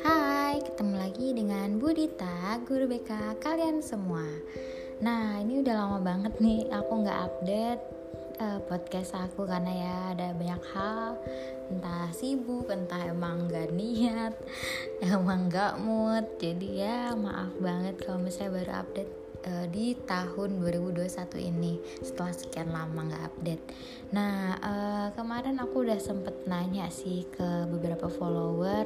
Hai, ketemu lagi dengan Budita, guru BK kalian semua. Nah, ini udah lama banget nih aku nggak update uh, podcast aku karena ya ada banyak hal, entah sibuk, entah emang nggak niat, emang nggak mood. Jadi ya maaf banget kalau misalnya baru update uh, di tahun 2021 ini setelah sekian lama nggak update. Nah uh, kemarin aku udah sempet nanya sih ke beberapa follower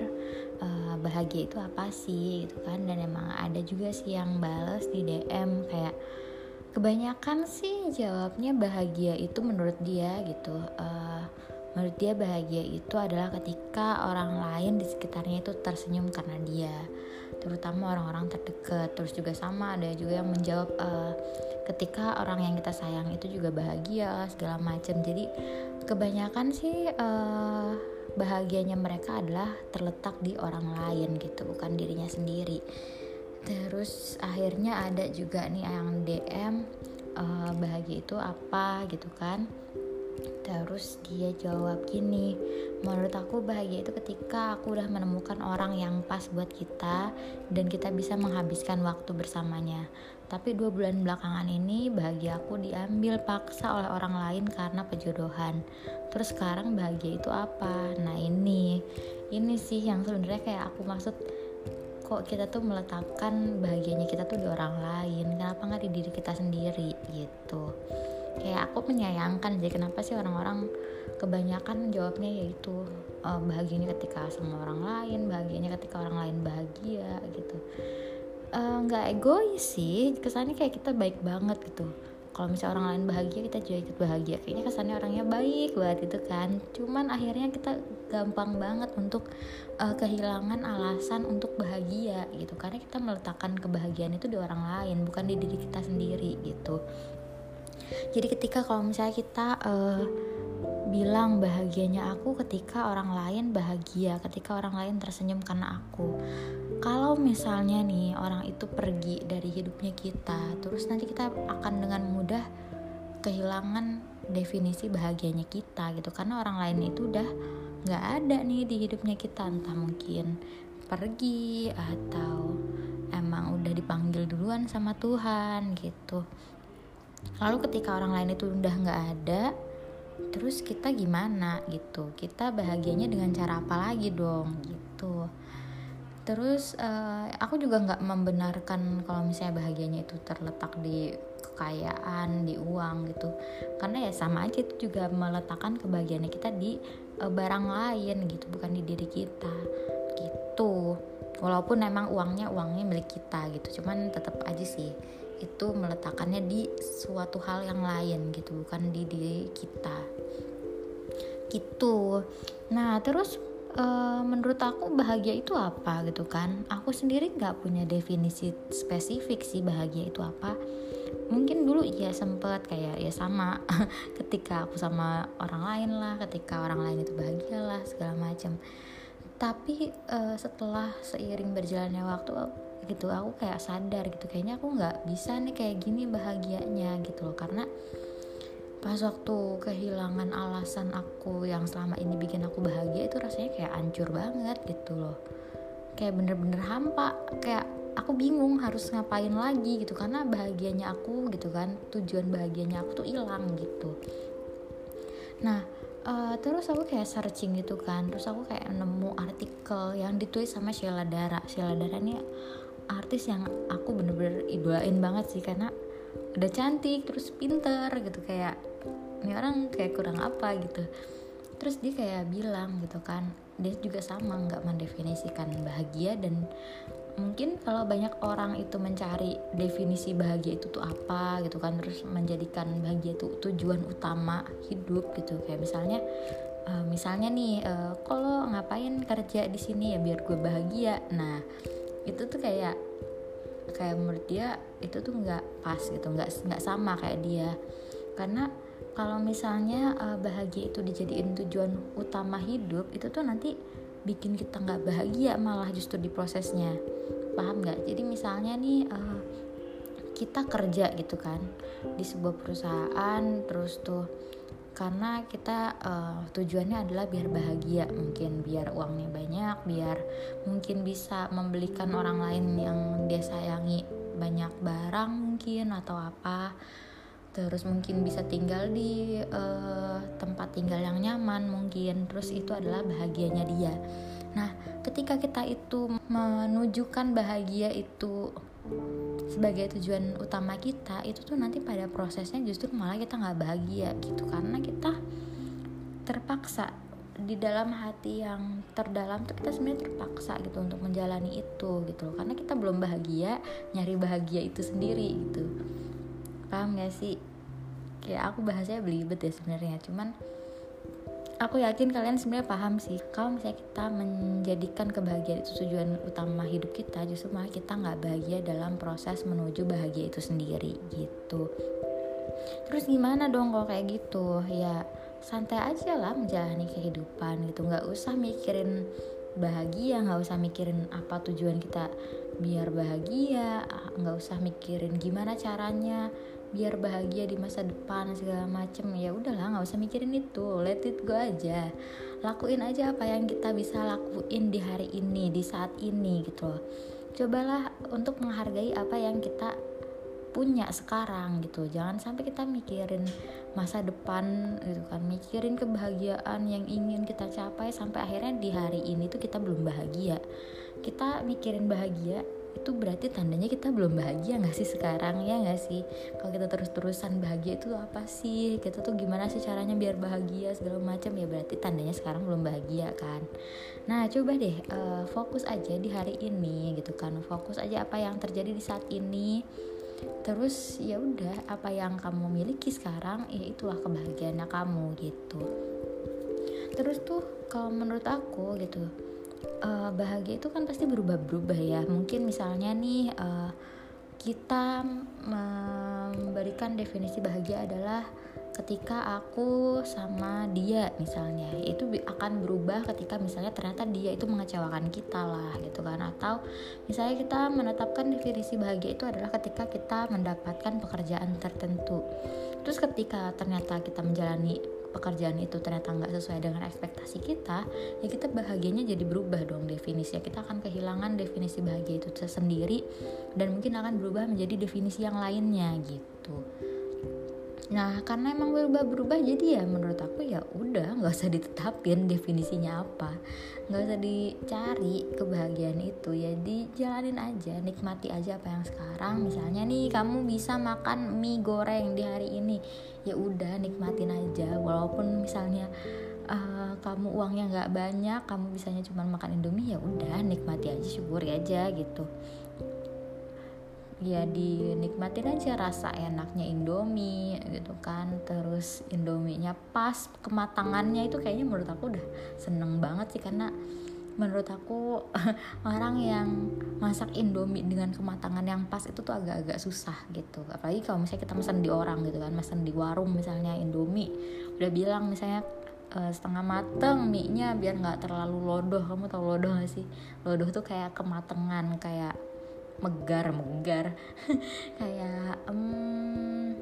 uh, bahagia itu apa sih gitu kan dan emang ada juga sih yang bales di DM kayak kebanyakan sih jawabnya bahagia itu menurut dia gitu. Uh, menurut dia bahagia itu adalah ketika orang lain di sekitarnya itu tersenyum karena dia terutama orang-orang terdekat. Terus juga sama ada juga yang menjawab uh, ketika orang yang kita sayang itu juga bahagia segala macam. Jadi kebanyakan sih uh, bahagianya mereka adalah terletak di orang lain gitu bukan dirinya sendiri. Terus akhirnya ada juga nih yang DM uh, eh, bahagia itu apa gitu kan Terus dia jawab gini, menurut aku bahagia itu ketika aku udah menemukan orang yang pas buat kita dan kita bisa menghabiskan waktu bersamanya. Tapi dua bulan belakangan ini bahagia aku diambil paksa oleh orang lain karena pejodohan. Terus sekarang bahagia itu apa? Nah ini, ini sih yang sebenarnya kayak aku maksud kok kita tuh meletakkan bahagianya kita tuh di orang lain kenapa nggak di diri kita sendiri gitu kayak aku menyayangkan jadi kenapa sih orang-orang kebanyakan jawabnya yaitu uh, bahagianya ketika sama orang lain bahagianya ketika orang lain bahagia gitu. Eh, nggak uh, egois sih kesannya kayak kita baik banget gitu. Kalau misalnya orang lain bahagia kita juga ikut bahagia. Kayaknya kesannya orangnya baik banget gitu kan. Cuman akhirnya kita gampang banget untuk uh, kehilangan alasan untuk bahagia gitu. Karena kita meletakkan kebahagiaan itu di orang lain bukan di diri kita sendiri gitu jadi ketika kalau misalnya kita uh, bilang bahagianya aku ketika orang lain bahagia ketika orang lain tersenyum karena aku. Kalau misalnya nih orang itu pergi dari hidupnya kita terus nanti kita akan dengan mudah kehilangan definisi bahagianya kita gitu. Karena orang lain itu udah nggak ada nih di hidupnya kita. Entah mungkin pergi atau emang udah dipanggil duluan sama Tuhan gitu lalu ketika orang lain itu udah nggak ada terus kita gimana gitu? Kita bahagianya dengan cara apa lagi dong? Gitu. Terus uh, aku juga nggak membenarkan kalau misalnya bahagianya itu terletak di kekayaan di uang gitu. Karena ya sama aja itu juga meletakkan kebahagiaannya kita di uh, barang lain gitu bukan di diri kita. Gitu. Walaupun emang uangnya uangnya milik kita gitu cuman tetap aja sih itu meletakkannya di suatu hal yang lain gitu bukan di diri kita. Gitu. Nah terus e, menurut aku bahagia itu apa gitu kan? Aku sendiri nggak punya definisi spesifik sih bahagia itu apa. Mungkin dulu ya sempet kayak ya sama ketika aku sama orang lain lah ketika orang lain itu bahagia lah segala macam tapi uh, setelah seiring berjalannya waktu gitu aku kayak sadar gitu kayaknya aku nggak bisa nih kayak gini bahagianya gitu loh. Karena pas waktu kehilangan alasan aku yang selama ini bikin aku bahagia itu rasanya kayak hancur banget gitu loh. Kayak bener-bener hampa kayak aku bingung harus ngapain lagi gitu karena bahagianya aku gitu kan tujuan bahagianya aku tuh hilang gitu. Nah uh, terus aku kayak searching gitu kan terus aku kayak nemu artikel yang ditulis sama Sheila Dara. Sheila Dara ini artis yang aku bener-bener idolain banget sih karena udah cantik terus pinter gitu kayak ini orang kayak kurang apa? gitu. Terus dia kayak bilang gitu kan dia juga sama nggak mendefinisikan bahagia dan mungkin kalau banyak orang itu mencari definisi bahagia itu tuh apa gitu kan terus menjadikan bahagia itu tujuan utama hidup gitu. Kayak misalnya uh, misalnya nih uh, kalau ngapain kerja di sini ya biar gue bahagia? Nah itu tuh kayak kayak menurut dia itu tuh nggak pas gitu nggak nggak sama kayak dia. Karena kalau misalnya uh, bahagia itu dijadiin tujuan utama hidup itu tuh nanti bikin kita nggak bahagia malah justru di prosesnya. Paham nggak? Jadi misalnya nih uh, kita kerja gitu kan di sebuah perusahaan terus tuh karena kita uh, tujuannya adalah biar bahagia mungkin biar uangnya banyak biar mungkin bisa membelikan orang lain yang dia sayangi banyak barang mungkin atau apa. Terus mungkin bisa tinggal di uh, tempat tinggal yang nyaman mungkin. Terus itu adalah bahagianya dia. Nah ketika kita itu menunjukkan bahagia itu sebagai tujuan utama kita itu tuh nanti pada prosesnya justru malah kita nggak bahagia gitu. Karena kita terpaksa di dalam hati yang terdalam tuh kita sebenarnya terpaksa gitu untuk menjalani itu gitu karena kita belum bahagia nyari bahagia itu sendiri gitu. Paham gak sih? Kayak aku bahasanya belibet ya sebenarnya. Cuman aku yakin kalian sebenarnya paham sih kalau misalnya kita menjadikan kebahagiaan itu tujuan utama hidup kita justru malah kita nggak bahagia dalam proses menuju bahagia itu sendiri gitu. Terus gimana dong kalau kayak gitu? Ya santai aja lah menjalani kehidupan gitu. Nggak usah mikirin bahagia nggak usah mikirin apa tujuan kita biar bahagia nggak usah mikirin gimana caranya biar bahagia di masa depan segala macem. Ya udahlah nggak usah mikirin itu. Let it go aja. Lakuin aja apa yang kita bisa lakuin di hari ini di saat ini gitu loh. Cobalah untuk menghargai apa yang kita punya sekarang gitu. Jangan sampai kita mikirin masa depan gitu kan. Mikirin kebahagiaan yang ingin kita capai sampai akhirnya di hari ini tuh kita belum bahagia. Kita mikirin bahagia itu berarti tandanya kita belum bahagia nggak sih sekarang ya nggak sih? Kalau kita terus-terusan bahagia itu apa sih? Kita tuh gimana sih caranya biar bahagia segala macam? Ya berarti tandanya sekarang belum bahagia kan? Nah coba deh uh, fokus aja di hari ini gitu kan. Fokus aja apa yang terjadi di saat ini. Terus ya udah apa yang kamu miliki sekarang ya itulah kebahagiaannya kamu gitu. Terus tuh kalau menurut aku gitu uh, bahagia itu kan pasti berubah-berubah ya. Mungkin misalnya nih uh, kita memberikan definisi bahagia adalah ketika aku sama dia misalnya. Itu akan berubah ketika misalnya ternyata dia itu mengecewakan kita lah gitu kan. Atau misalnya kita menetapkan definisi bahagia itu adalah ketika kita mendapatkan pekerjaan tertentu. Terus ketika ternyata kita menjalani pekerjaan itu ternyata nggak sesuai dengan ekspektasi kita ya kita bahagianya jadi berubah dong definisinya kita akan kehilangan definisi bahagia itu sendiri dan mungkin akan berubah menjadi definisi yang lainnya gitu Nah karena emang berubah-berubah jadi ya menurut aku ya udah nggak usah ditetapin definisinya apa. Nggak usah dicari kebahagiaan itu ya dijalanin aja nikmati aja apa yang sekarang. Misalnya nih kamu bisa makan mie goreng di hari ini. Ya udah nikmatin aja. Walaupun misalnya uh, kamu uangnya nggak banyak kamu bisanya cuma makan indomie ya udah nikmati aja syukuri aja gitu ya dinikmatin aja rasa enaknya Indomie gitu kan. Terus Indominya pas kematangannya itu kayaknya menurut aku udah seneng banget sih karena menurut aku orang yang masak Indomie dengan kematangan yang pas itu tuh agak-agak susah gitu. Apalagi kalau misalnya kita pesan di orang gitu kan. Pesan di warung misalnya Indomie. Udah bilang misalnya uh, setengah mateng mie-nya biar nggak terlalu lodoh. Kamu tau lodoh gak sih? Lodoh tuh kayak kematangan kayak megar megar kayak um,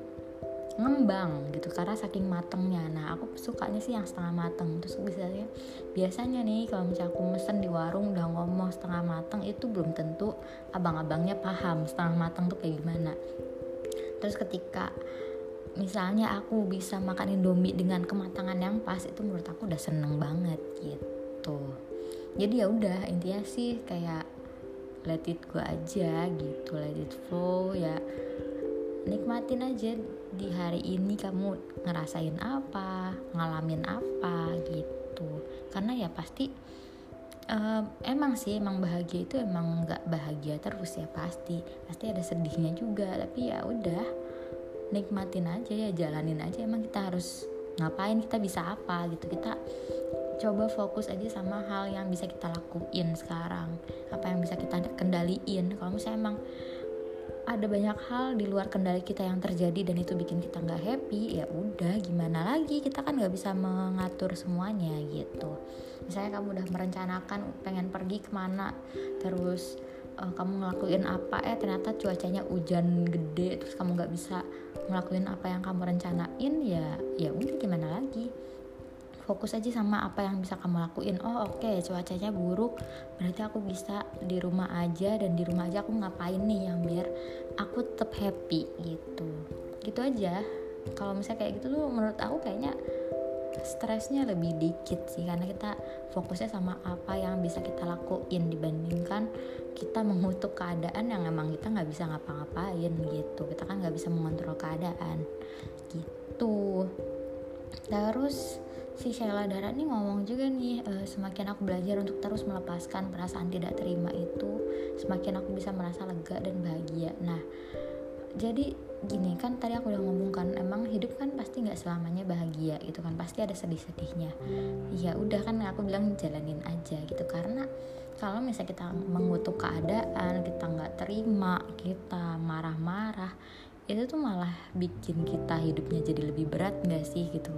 ngembang gitu karena saking matengnya. Nah aku sukanya sih yang setengah mateng. Terus biasanya biasanya nih kalau misalnya aku mesen di warung udah ngomong setengah mateng itu belum tentu abang-abangnya paham setengah mateng tuh kayak gimana. Terus ketika misalnya aku bisa makan indomie dengan kematangan yang pas itu menurut aku udah seneng banget gitu. Jadi ya udah intinya sih kayak let it go aja gitu let it flow ya nikmatin aja di hari ini kamu ngerasain apa ngalamin apa gitu. Karena ya pasti uh, emang sih emang bahagia itu emang nggak bahagia terus ya pasti pasti ada sedihnya juga. Tapi ya udah nikmatin aja ya jalanin aja. Emang kita harus ngapain kita bisa apa gitu. Kita coba fokus aja sama hal yang bisa kita lakuin sekarang. Apa yang bisa kita kendaliin. Kalau misalnya emang ada banyak hal di luar kendali kita yang terjadi dan itu bikin kita nggak happy ya udah gimana lagi? Kita kan nggak bisa mengatur semuanya gitu. Misalnya kamu udah merencanakan pengen pergi ke mana terus uh, kamu ngelakuin apa eh ternyata cuacanya hujan gede terus kamu nggak bisa ngelakuin apa yang kamu rencanain ya ya udah gimana lagi fokus aja sama apa yang bisa kamu lakuin. Oh oke okay, cuacanya buruk berarti aku bisa di rumah aja dan di rumah aja aku ngapain nih yang biar aku tetap happy gitu. Gitu aja. Kalau misalnya kayak gitu tuh menurut aku kayaknya stresnya lebih dikit sih karena kita fokusnya sama apa yang bisa kita lakuin dibandingkan kita mengutuk keadaan yang emang kita nggak bisa ngapa-ngapain gitu. Kita kan nggak bisa mengontrol keadaan gitu. Terus si Sheila Dara nih ngomong juga nih e, semakin aku belajar untuk terus melepaskan perasaan tidak terima itu semakin aku bisa merasa lega dan bahagia. Nah jadi gini kan tadi aku udah ngomong kan emang hidup kan pasti nggak selamanya bahagia gitu kan pasti ada sedih-sedihnya. Ya udah kan aku bilang jalanin aja gitu karena kalau misalnya kita mengutuk keadaan kita nggak terima kita marah-marah itu tuh malah bikin kita hidupnya jadi lebih berat nggak sih gitu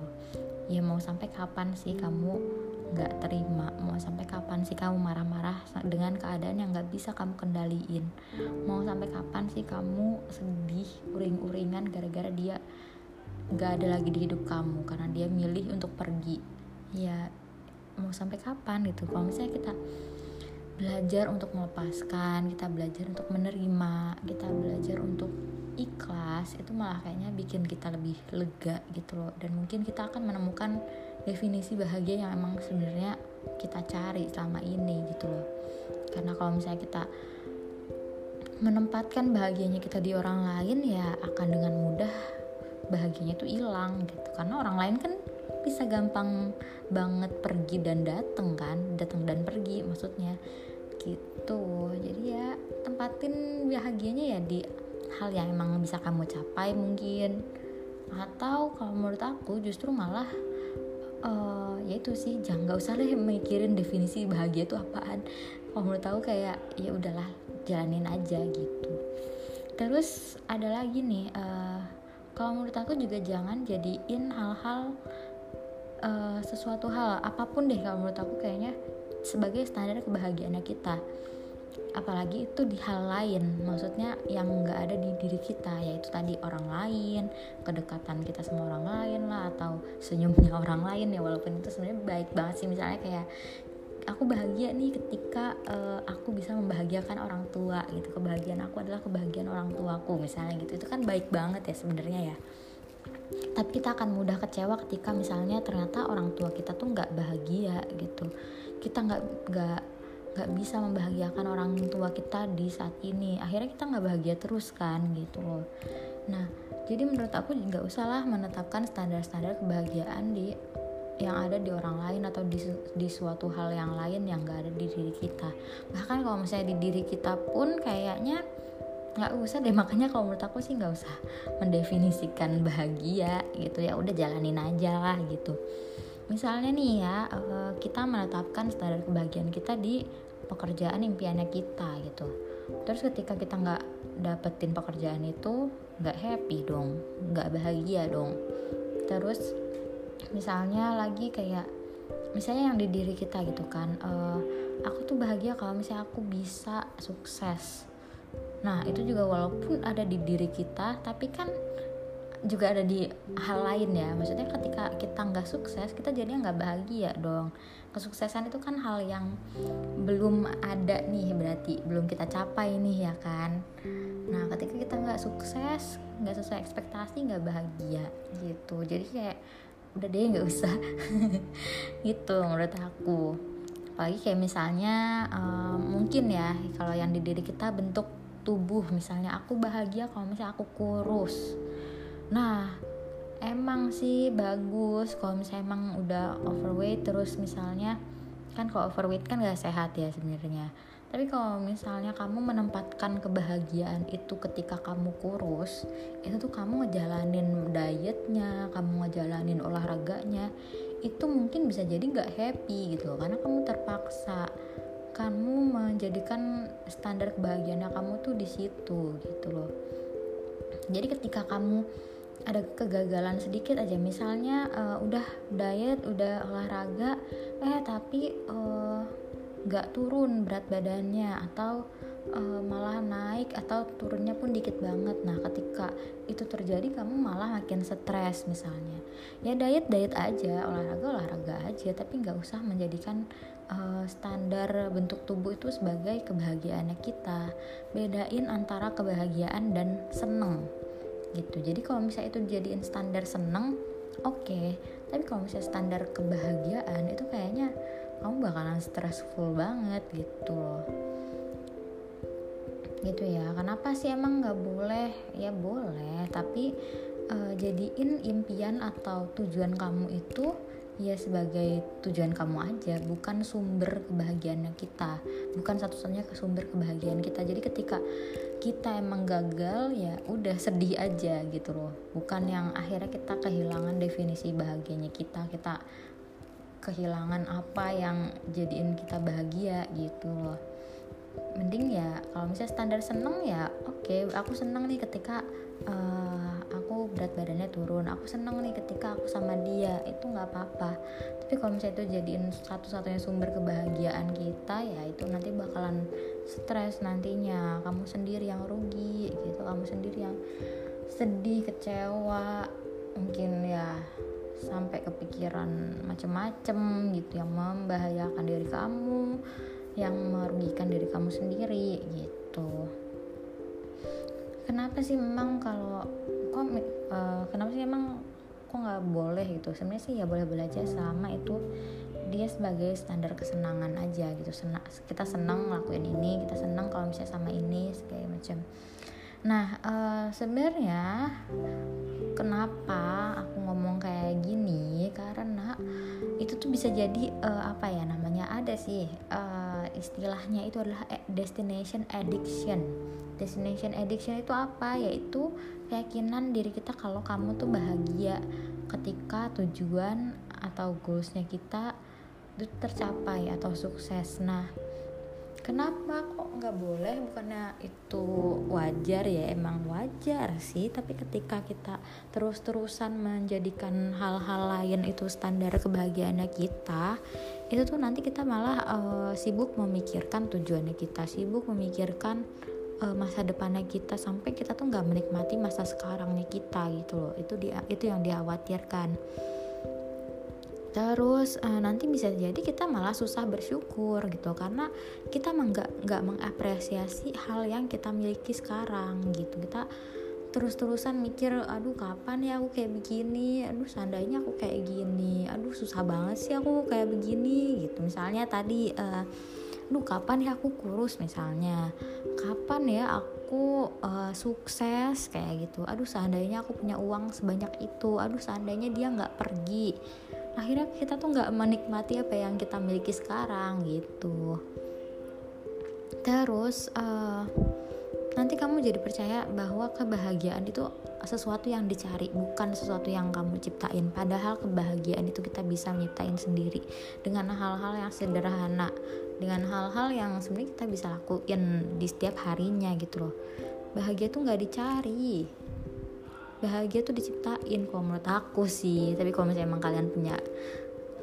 ya mau sampai kapan sih kamu nggak terima? Mau sampai kapan sih kamu marah-marah dengan keadaan yang nggak bisa kamu kendaliin? Mau sampai kapan sih kamu sedih uring-uringan gara-gara dia nggak ada lagi di hidup kamu karena dia milih untuk pergi? Ya mau sampai kapan gitu? Kalau misalnya kita belajar untuk melepaskan kita belajar untuk menerima kita belajar untuk ikhlas itu malah kayaknya bikin kita lebih lega gitu loh. Dan mungkin kita akan menemukan definisi bahagia yang emang sebenarnya kita cari selama ini gitu loh. Karena kalau misalnya kita menempatkan bahagianya kita di orang lain ya akan dengan mudah bahagianya itu hilang gitu. Karena orang lain kan bisa gampang banget pergi dan datang kan datang dan pergi maksudnya gitu. Jadi ya tempatin bahagianya ya di hal yang emang bisa kamu capai mungkin. Atau kalau menurut aku justru malah uh, ya itu sih jangan nggak usah deh mikirin definisi bahagia itu apaan. Kalau menurut aku kayak ya udahlah jalanin aja gitu. Terus ada lagi nih uh, kalau menurut aku juga jangan jadiin hal-hal uh, sesuatu hal apa pun deh kalau menurut aku kayaknya sebagai standar kebahagiaan kita apalagi itu di hal lain maksudnya yang nggak ada di diri kita yaitu tadi orang lain kedekatan kita sama orang lain lah atau senyumnya orang lain ya walaupun itu sebenarnya baik banget sih. Misalnya kayak aku bahagia nih ketika uh, aku bisa membahagiakan orang tua gitu. Kebahagiaan aku adalah kebahagiaan orang tuaku misalnya gitu. Itu kan baik banget ya sebenarnya ya. Tapi kita akan mudah kecewa ketika misalnya ternyata orang tua kita tuh nggak bahagia gitu. Kita nggak nggak nggak bisa membahagiakan orang tua kita di saat ini. Akhirnya kita nggak bahagia terus kan gitu loh. Nah jadi menurut aku nggak usahlah menetapkan standar-standar kebahagiaan di yang ada di orang lain atau di, di suatu hal yang lain yang gak ada di diri kita. Bahkan kalau misalnya di diri kita pun kayaknya nggak usah deh. Makanya kalau menurut aku sih nggak usah mendefinisikan bahagia gitu. Ya udah jalanin aja lah gitu misalnya nih ya eh, kita menetapkan standar kebahagiaan kita di pekerjaan impiannya kita gitu. Terus ketika kita nggak dapetin pekerjaan itu nggak happy dong nggak bahagia dong. Terus misalnya lagi kayak misalnya yang di diri kita gitu kan uh, aku tuh bahagia kalau misalnya aku bisa sukses. Nah itu juga walaupun ada di diri kita tapi kan juga ada di hal lain ya. Maksudnya ketika kita nggak sukses kita jadinya nggak bahagia dong. Kesuksesan itu kan hal yang belum ada nih berarti belum kita capai nih ya kan? Nah ketika kita nggak sukses nggak sesuai ekspektasi nggak bahagia gitu. Jadi kayak udah deh nggak usah. Gitu menurut aku. Apalagi kayak misalnya um, mungkin ya kalau yang di diri kita bentuk tubuh. Misalnya aku bahagia kalau misalnya aku kurus nah emang sih bagus kalau misalnya emang udah overweight terus misalnya kan kalau overweight kan gak sehat ya sebenarnya. Tapi kalau misalnya kamu menempatkan kebahagiaan itu ketika kamu kurus itu tuh kamu ngejalanin dietnya kamu ngejalanin olahraganya itu mungkin bisa jadi gak happy gitu loh. Karena kamu terpaksa kamu menjadikan standar kebahagiaannya kamu tuh di situ gitu loh. Jadi ketika kamu ada kegagalan sedikit aja. Misalnya uh, udah diet udah olahraga eh tapi uh, turun berat badannya atau uh, malah naik atau turunnya pun dikit banget. Nah ketika itu terjadi kamu malah makin stres misalnya. Ya diet diet aja olahraga olahraga aja tapi nggak usah menjadikan uh, standar bentuk tubuh itu sebagai kebahagiaannya kita. Bedain antara kebahagiaan dan seneng gitu. Jadi kalau misalnya itu dijadiin standar seneng oke. Okay. tapi kalau misalnya standar kebahagiaan itu kayaknya kamu bakalan stressful banget gitu loh. Gitu ya. Kenapa sih emang nggak boleh? Ya boleh tapi uh, jadiin impian atau tujuan kamu itu ya sebagai tujuan kamu aja bukan sumber kebahagiaannya kita. Bukan satu-satunya sumber kebahagiaan kita. Jadi ketika kita emang gagal ya udah sedih aja gitu loh. Bukan yang akhirnya kita kehilangan definisi bahagianya kita. Kita kehilangan apa yang jadiin kita bahagia gitu loh. Mending ya kalau misalnya standar seneng ya oke. Okay, aku seneng nih ketika uh, berat badannya turun. Aku seneng nih ketika aku sama dia. Itu nggak apa-apa. Tapi kalau misalnya itu jadiin satu-satunya sumber kebahagiaan kita ya itu nanti bakalan stres nantinya. Kamu sendiri yang rugi gitu. Kamu sendiri yang sedih kecewa mungkin ya sampai kepikiran macem-macem gitu yang membahayakan diri kamu yang merugikan diri kamu sendiri gitu. Kenapa sih memang kalau kok uh, kenapa sih emang kok nggak boleh gitu? Sebenarnya sih ya boleh boleh aja. Sama itu dia sebagai standar kesenangan aja gitu. Sena, kita senang ngelakuin ini kita senang kalau misalnya sama ini segala macam. Nah uh, sebenarnya kenapa aku ngomong kayak gini? Karena itu tuh bisa jadi uh, apa ya namanya? Ada sih uh, istilahnya itu adalah destination addiction. Destination addiction itu apa? Yaitu keyakinan diri kita kalau kamu tuh bahagia ketika tujuan atau goalsnya kita itu tercapai atau sukses. Nah kenapa kok nggak boleh? Bukannya itu wajar ya emang wajar sih. Tapi ketika kita terus-terusan menjadikan hal-hal lain itu standar kebahagiaannya kita itu tuh nanti kita malah uh, sibuk memikirkan tujuannya kita sibuk memikirkan uh, masa depannya kita sampai kita tuh nggak menikmati masa sekarangnya kita gitu loh. Itu dia itu yang dikhawatirkan. Terus uh, nanti bisa jadi kita malah susah bersyukur gitu karena kita nggak nggak mengapresiasi hal yang kita miliki sekarang gitu. Kita terus-terusan mikir aduh kapan ya aku kayak begini? Aduh seandainya aku kayak gini. Aduh susah banget sih aku kayak begini gitu. Misalnya tadi uh, aduh kapan ya aku kurus misalnya? Kapan ya aku uh, sukses? Kayak gitu. Aduh seandainya aku punya uang sebanyak itu. Aduh seandainya dia nggak pergi. Akhirnya kita tuh nggak menikmati apa yang kita miliki sekarang gitu. Terus uh, nanti kamu jadi percaya bahwa kebahagiaan itu sesuatu yang dicari bukan sesuatu yang kamu ciptain. Padahal kebahagiaan itu kita bisa nyiptain sendiri dengan hal-hal yang sederhana dengan hal-hal yang sebenarnya kita bisa lakuin di setiap harinya gitu loh. Bahagia tuh nggak dicari. Bahagia tuh diciptain kalau menurut aku sih. Tapi kalau misalnya emang kalian punya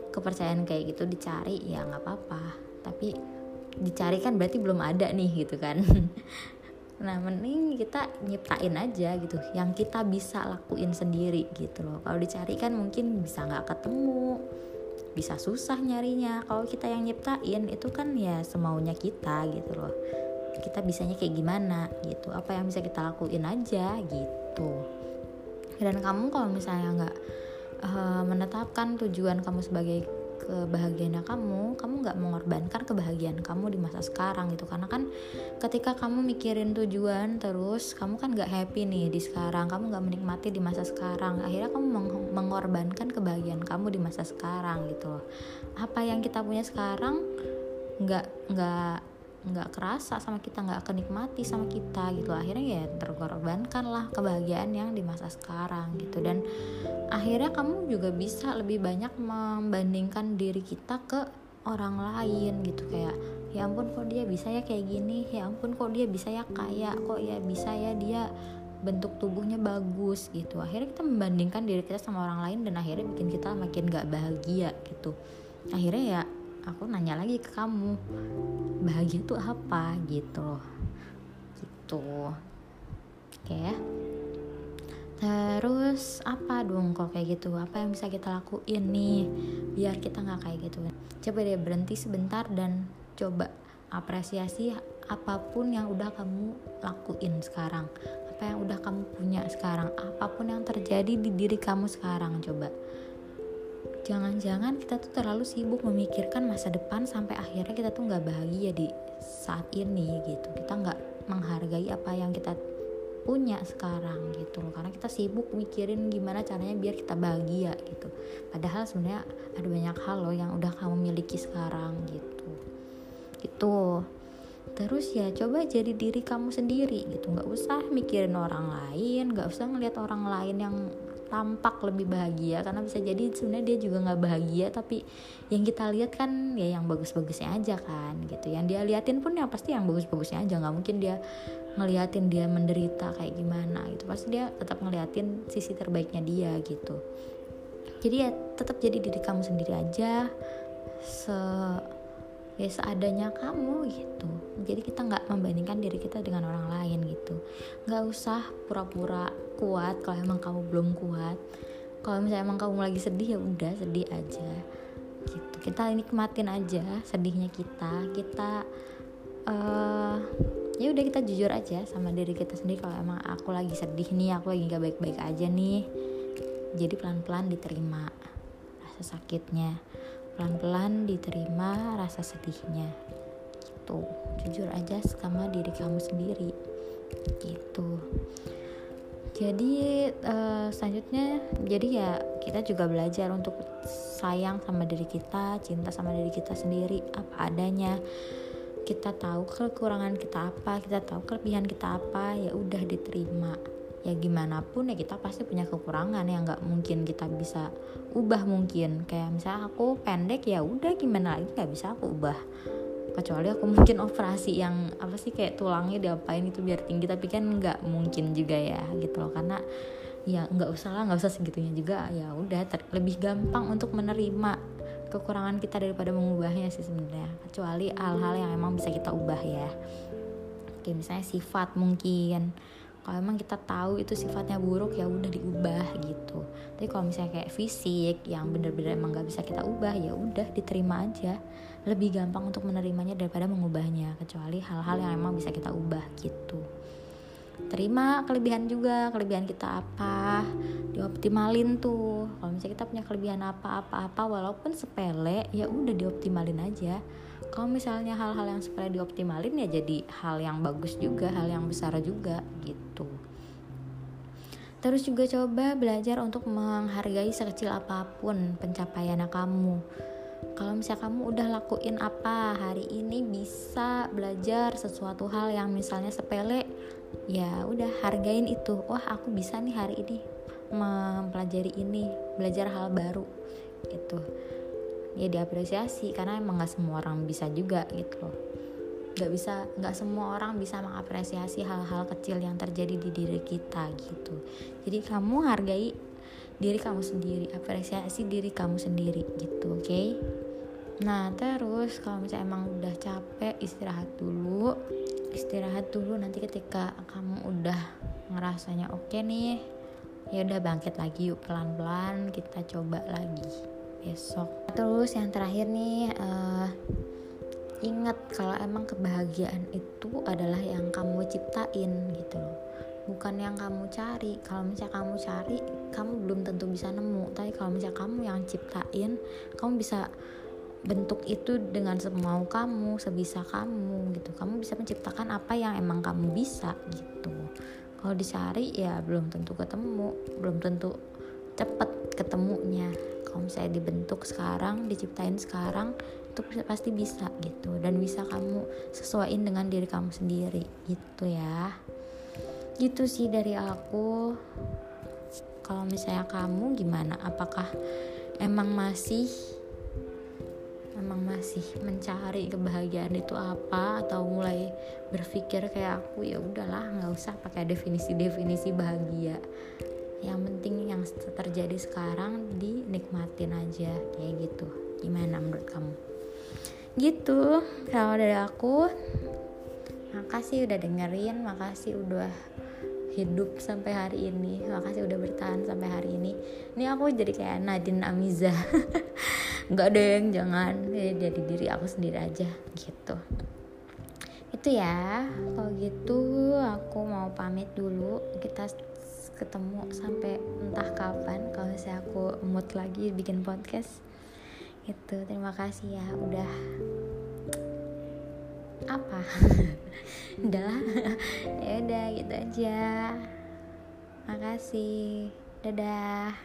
kepercayaan kayak gitu dicari ya nggak apa-apa. Tapi dicari kan berarti belum ada nih gitu kan. Nah mending kita nyiptain aja gitu yang kita bisa lakuin sendiri gitu loh. Kalau dicari kan mungkin bisa nggak ketemu bisa susah nyarinya. Kalau kita yang nyiptain itu kan ya semaunya kita gitu loh. Kita bisanya kayak gimana gitu. Apa yang bisa kita lakuin aja gitu. Dan kamu kalau misalnya nggak uh, menetapkan tujuan kamu sebagai kebahagiaan kamu, kamu nggak mengorbankan kebahagiaan kamu di masa sekarang gitu. Karena kan ketika kamu mikirin tujuan terus kamu kan nggak happy nih di sekarang, kamu nggak menikmati di masa sekarang, akhirnya kamu meng mengorbankan kebahagiaan kamu di masa sekarang gitu. Apa yang kita punya sekarang nggak nggak nggak kerasa sama kita nggak kenikmati sama kita gitu. Akhirnya ya terkorbankan lah kebahagiaan yang di masa sekarang gitu. Dan akhirnya kamu juga bisa lebih banyak membandingkan diri kita ke orang lain gitu. Kayak ya ampun kok dia bisa ya kayak gini? Ya ampun kok dia bisa ya kaya? Kok ya bisa ya dia bentuk tubuhnya bagus? gitu. Akhirnya kita membandingkan diri kita sama orang lain dan akhirnya bikin kita makin gak bahagia gitu. Akhirnya ya aku nanya lagi ke kamu bahagia itu apa? Gitu gitu. Oke ya. Terus apa dong kalau kayak gitu? Apa yang bisa kita lakuin nih biar kita nggak kayak gitu? Coba deh berhenti sebentar dan coba apresiasi apa pun yang udah kamu lakuin sekarang. Apa yang udah kamu punya sekarang? Apa pun yang terjadi di diri kamu sekarang coba jangan-jangan kita tuh terlalu sibuk memikirkan masa depan sampai akhirnya kita tuh nggak bahagia di saat ini gitu. Kita nggak menghargai apa yang kita punya sekarang gitu karena kita sibuk mikirin gimana caranya biar kita bahagia gitu. Padahal sebenarnya ada banyak hal loh yang udah kamu miliki sekarang gitu. Gitu. Terus ya coba jadi diri kamu sendiri gitu. Nggak usah mikirin orang lain nggak usah ngeliat orang lain yang tampak lebih bahagia karena bisa jadi sebenarnya dia juga nggak bahagia tapi yang kita lihat kan ya yang bagus-bagusnya aja kan gitu. Yang dia liatin pun ya pasti yang bagus-bagusnya aja nggak mungkin dia ngeliatin dia menderita kayak gimana gitu. Pasti dia tetap ngeliatin sisi terbaiknya dia gitu. Jadi ya tetap jadi diri kamu sendiri aja se ya seadanya kamu gitu. Jadi kita nggak membandingkan diri kita dengan orang lain gitu. Nggak usah pura-pura kuat kalau emang kamu belum kuat. Kalau misalnya emang kamu lagi sedih ya udah sedih aja. Gitu. Kita nikmatin aja sedihnya kita. Kita uh, ya udah kita jujur aja sama diri kita sendiri. Kalau emang aku lagi sedih nih aku lagi nggak baik-baik aja nih jadi pelan-pelan diterima rasa sakitnya. Pelan-pelan diterima rasa sedihnya. Gitu. Jujur aja sama diri kamu sendiri. Gitu jadi uh, selanjutnya jadi ya kita juga belajar untuk sayang sama diri kita cinta sama diri kita sendiri apa adanya. Kita tahu kekurangan kita apa kita tahu kelebihan kita apa ya udah diterima. Ya gimana pun ya kita pasti punya kekurangan yang nggak mungkin kita bisa ubah mungkin. Kayak misalnya aku pendek ya udah gimana lagi nggak bisa aku ubah kecuali aku mungkin operasi yang apa sih kayak tulangnya diapain itu biar tinggi tapi kan nggak mungkin juga ya gitu loh. Karena ya nggak usah lah nggak usah segitunya juga ya udah lebih gampang untuk menerima kekurangan kita daripada mengubahnya sih sebenarnya. Kecuali hal-hal yang emang bisa kita ubah ya. Kayak misalnya sifat mungkin kalau emang kita tahu itu sifatnya buruk ya udah diubah gitu. Tapi kalau misalnya kayak fisik yang bener-bener emang gak bisa kita ubah ya udah diterima aja. Lebih gampang untuk menerimanya daripada mengubahnya kecuali hal-hal yang emang bisa kita ubah gitu. Terima kelebihan juga kelebihan kita apa? Dioptimalin tuh. Kalau misalnya kita punya kelebihan apa apa apa walaupun sepele ya udah dioptimalin aja kalau misalnya hal-hal yang supaya dioptimalin ya jadi hal yang bagus juga hal yang besar juga gitu. Terus juga coba belajar untuk menghargai sekecil apa pun pencapaian kamu. Kalau misalnya kamu udah lakuin apa hari ini bisa belajar sesuatu hal yang misalnya sepele ya udah hargain itu. Wah aku bisa nih hari ini mempelajari ini belajar hal baru gitu ya diapresiasi karena emang nggak semua orang bisa juga gitu loh. Nggak bisa nggak semua orang bisa mengapresiasi hal-hal kecil yang terjadi di diri kita gitu. Jadi kamu hargai diri kamu sendiri apresiasi diri kamu sendiri gitu oke? Okay? nah terus kalau misalnya emang udah capek istirahat dulu. Istirahat dulu nanti ketika kamu udah ngerasanya oke okay nih ya udah bangkit lagi yuk pelan-pelan kita coba lagi besok terus yang terakhir nih uh, ingat kalau emang kebahagiaan itu adalah yang kamu ciptain gitu loh. Bukan yang kamu cari. Kalau misalnya kamu cari kamu belum tentu bisa nemu. Tapi kalau misalnya kamu yang ciptain kamu bisa bentuk itu dengan semau kamu sebisa kamu gitu. Kamu bisa menciptakan apa yang emang kamu bisa gitu. Kalau dicari ya belum tentu ketemu. Belum tentu cepet ketemunya. Kalau misalnya dibentuk sekarang diciptain sekarang itu pasti bisa gitu. Dan bisa kamu sesuaiin dengan diri kamu sendiri gitu ya. Gitu sih dari aku. Kalau misalnya kamu gimana? Apakah emang masih emang masih mencari kebahagiaan itu apa? Atau mulai berpikir kayak aku ya udahlah nggak usah pakai definisi-definisi bahagia yang penting yang terjadi sekarang dinikmatin aja kayak gitu. Gimana menurut kamu? Gitu kalau dari aku makasih udah dengerin makasih udah hidup sampai hari ini makasih udah bertahan sampai hari ini. Ini aku jadi kayak Nadine Amiza. Nggak deng jangan. Jadi diri aku sendiri aja gitu. Itu ya kalau gitu aku mau pamit dulu. Kita ketemu sampai entah kapan kalau saya aku mood lagi bikin podcast. Itu terima kasih ya udah apa? Udah ya udah gitu aja. Makasih. Dadah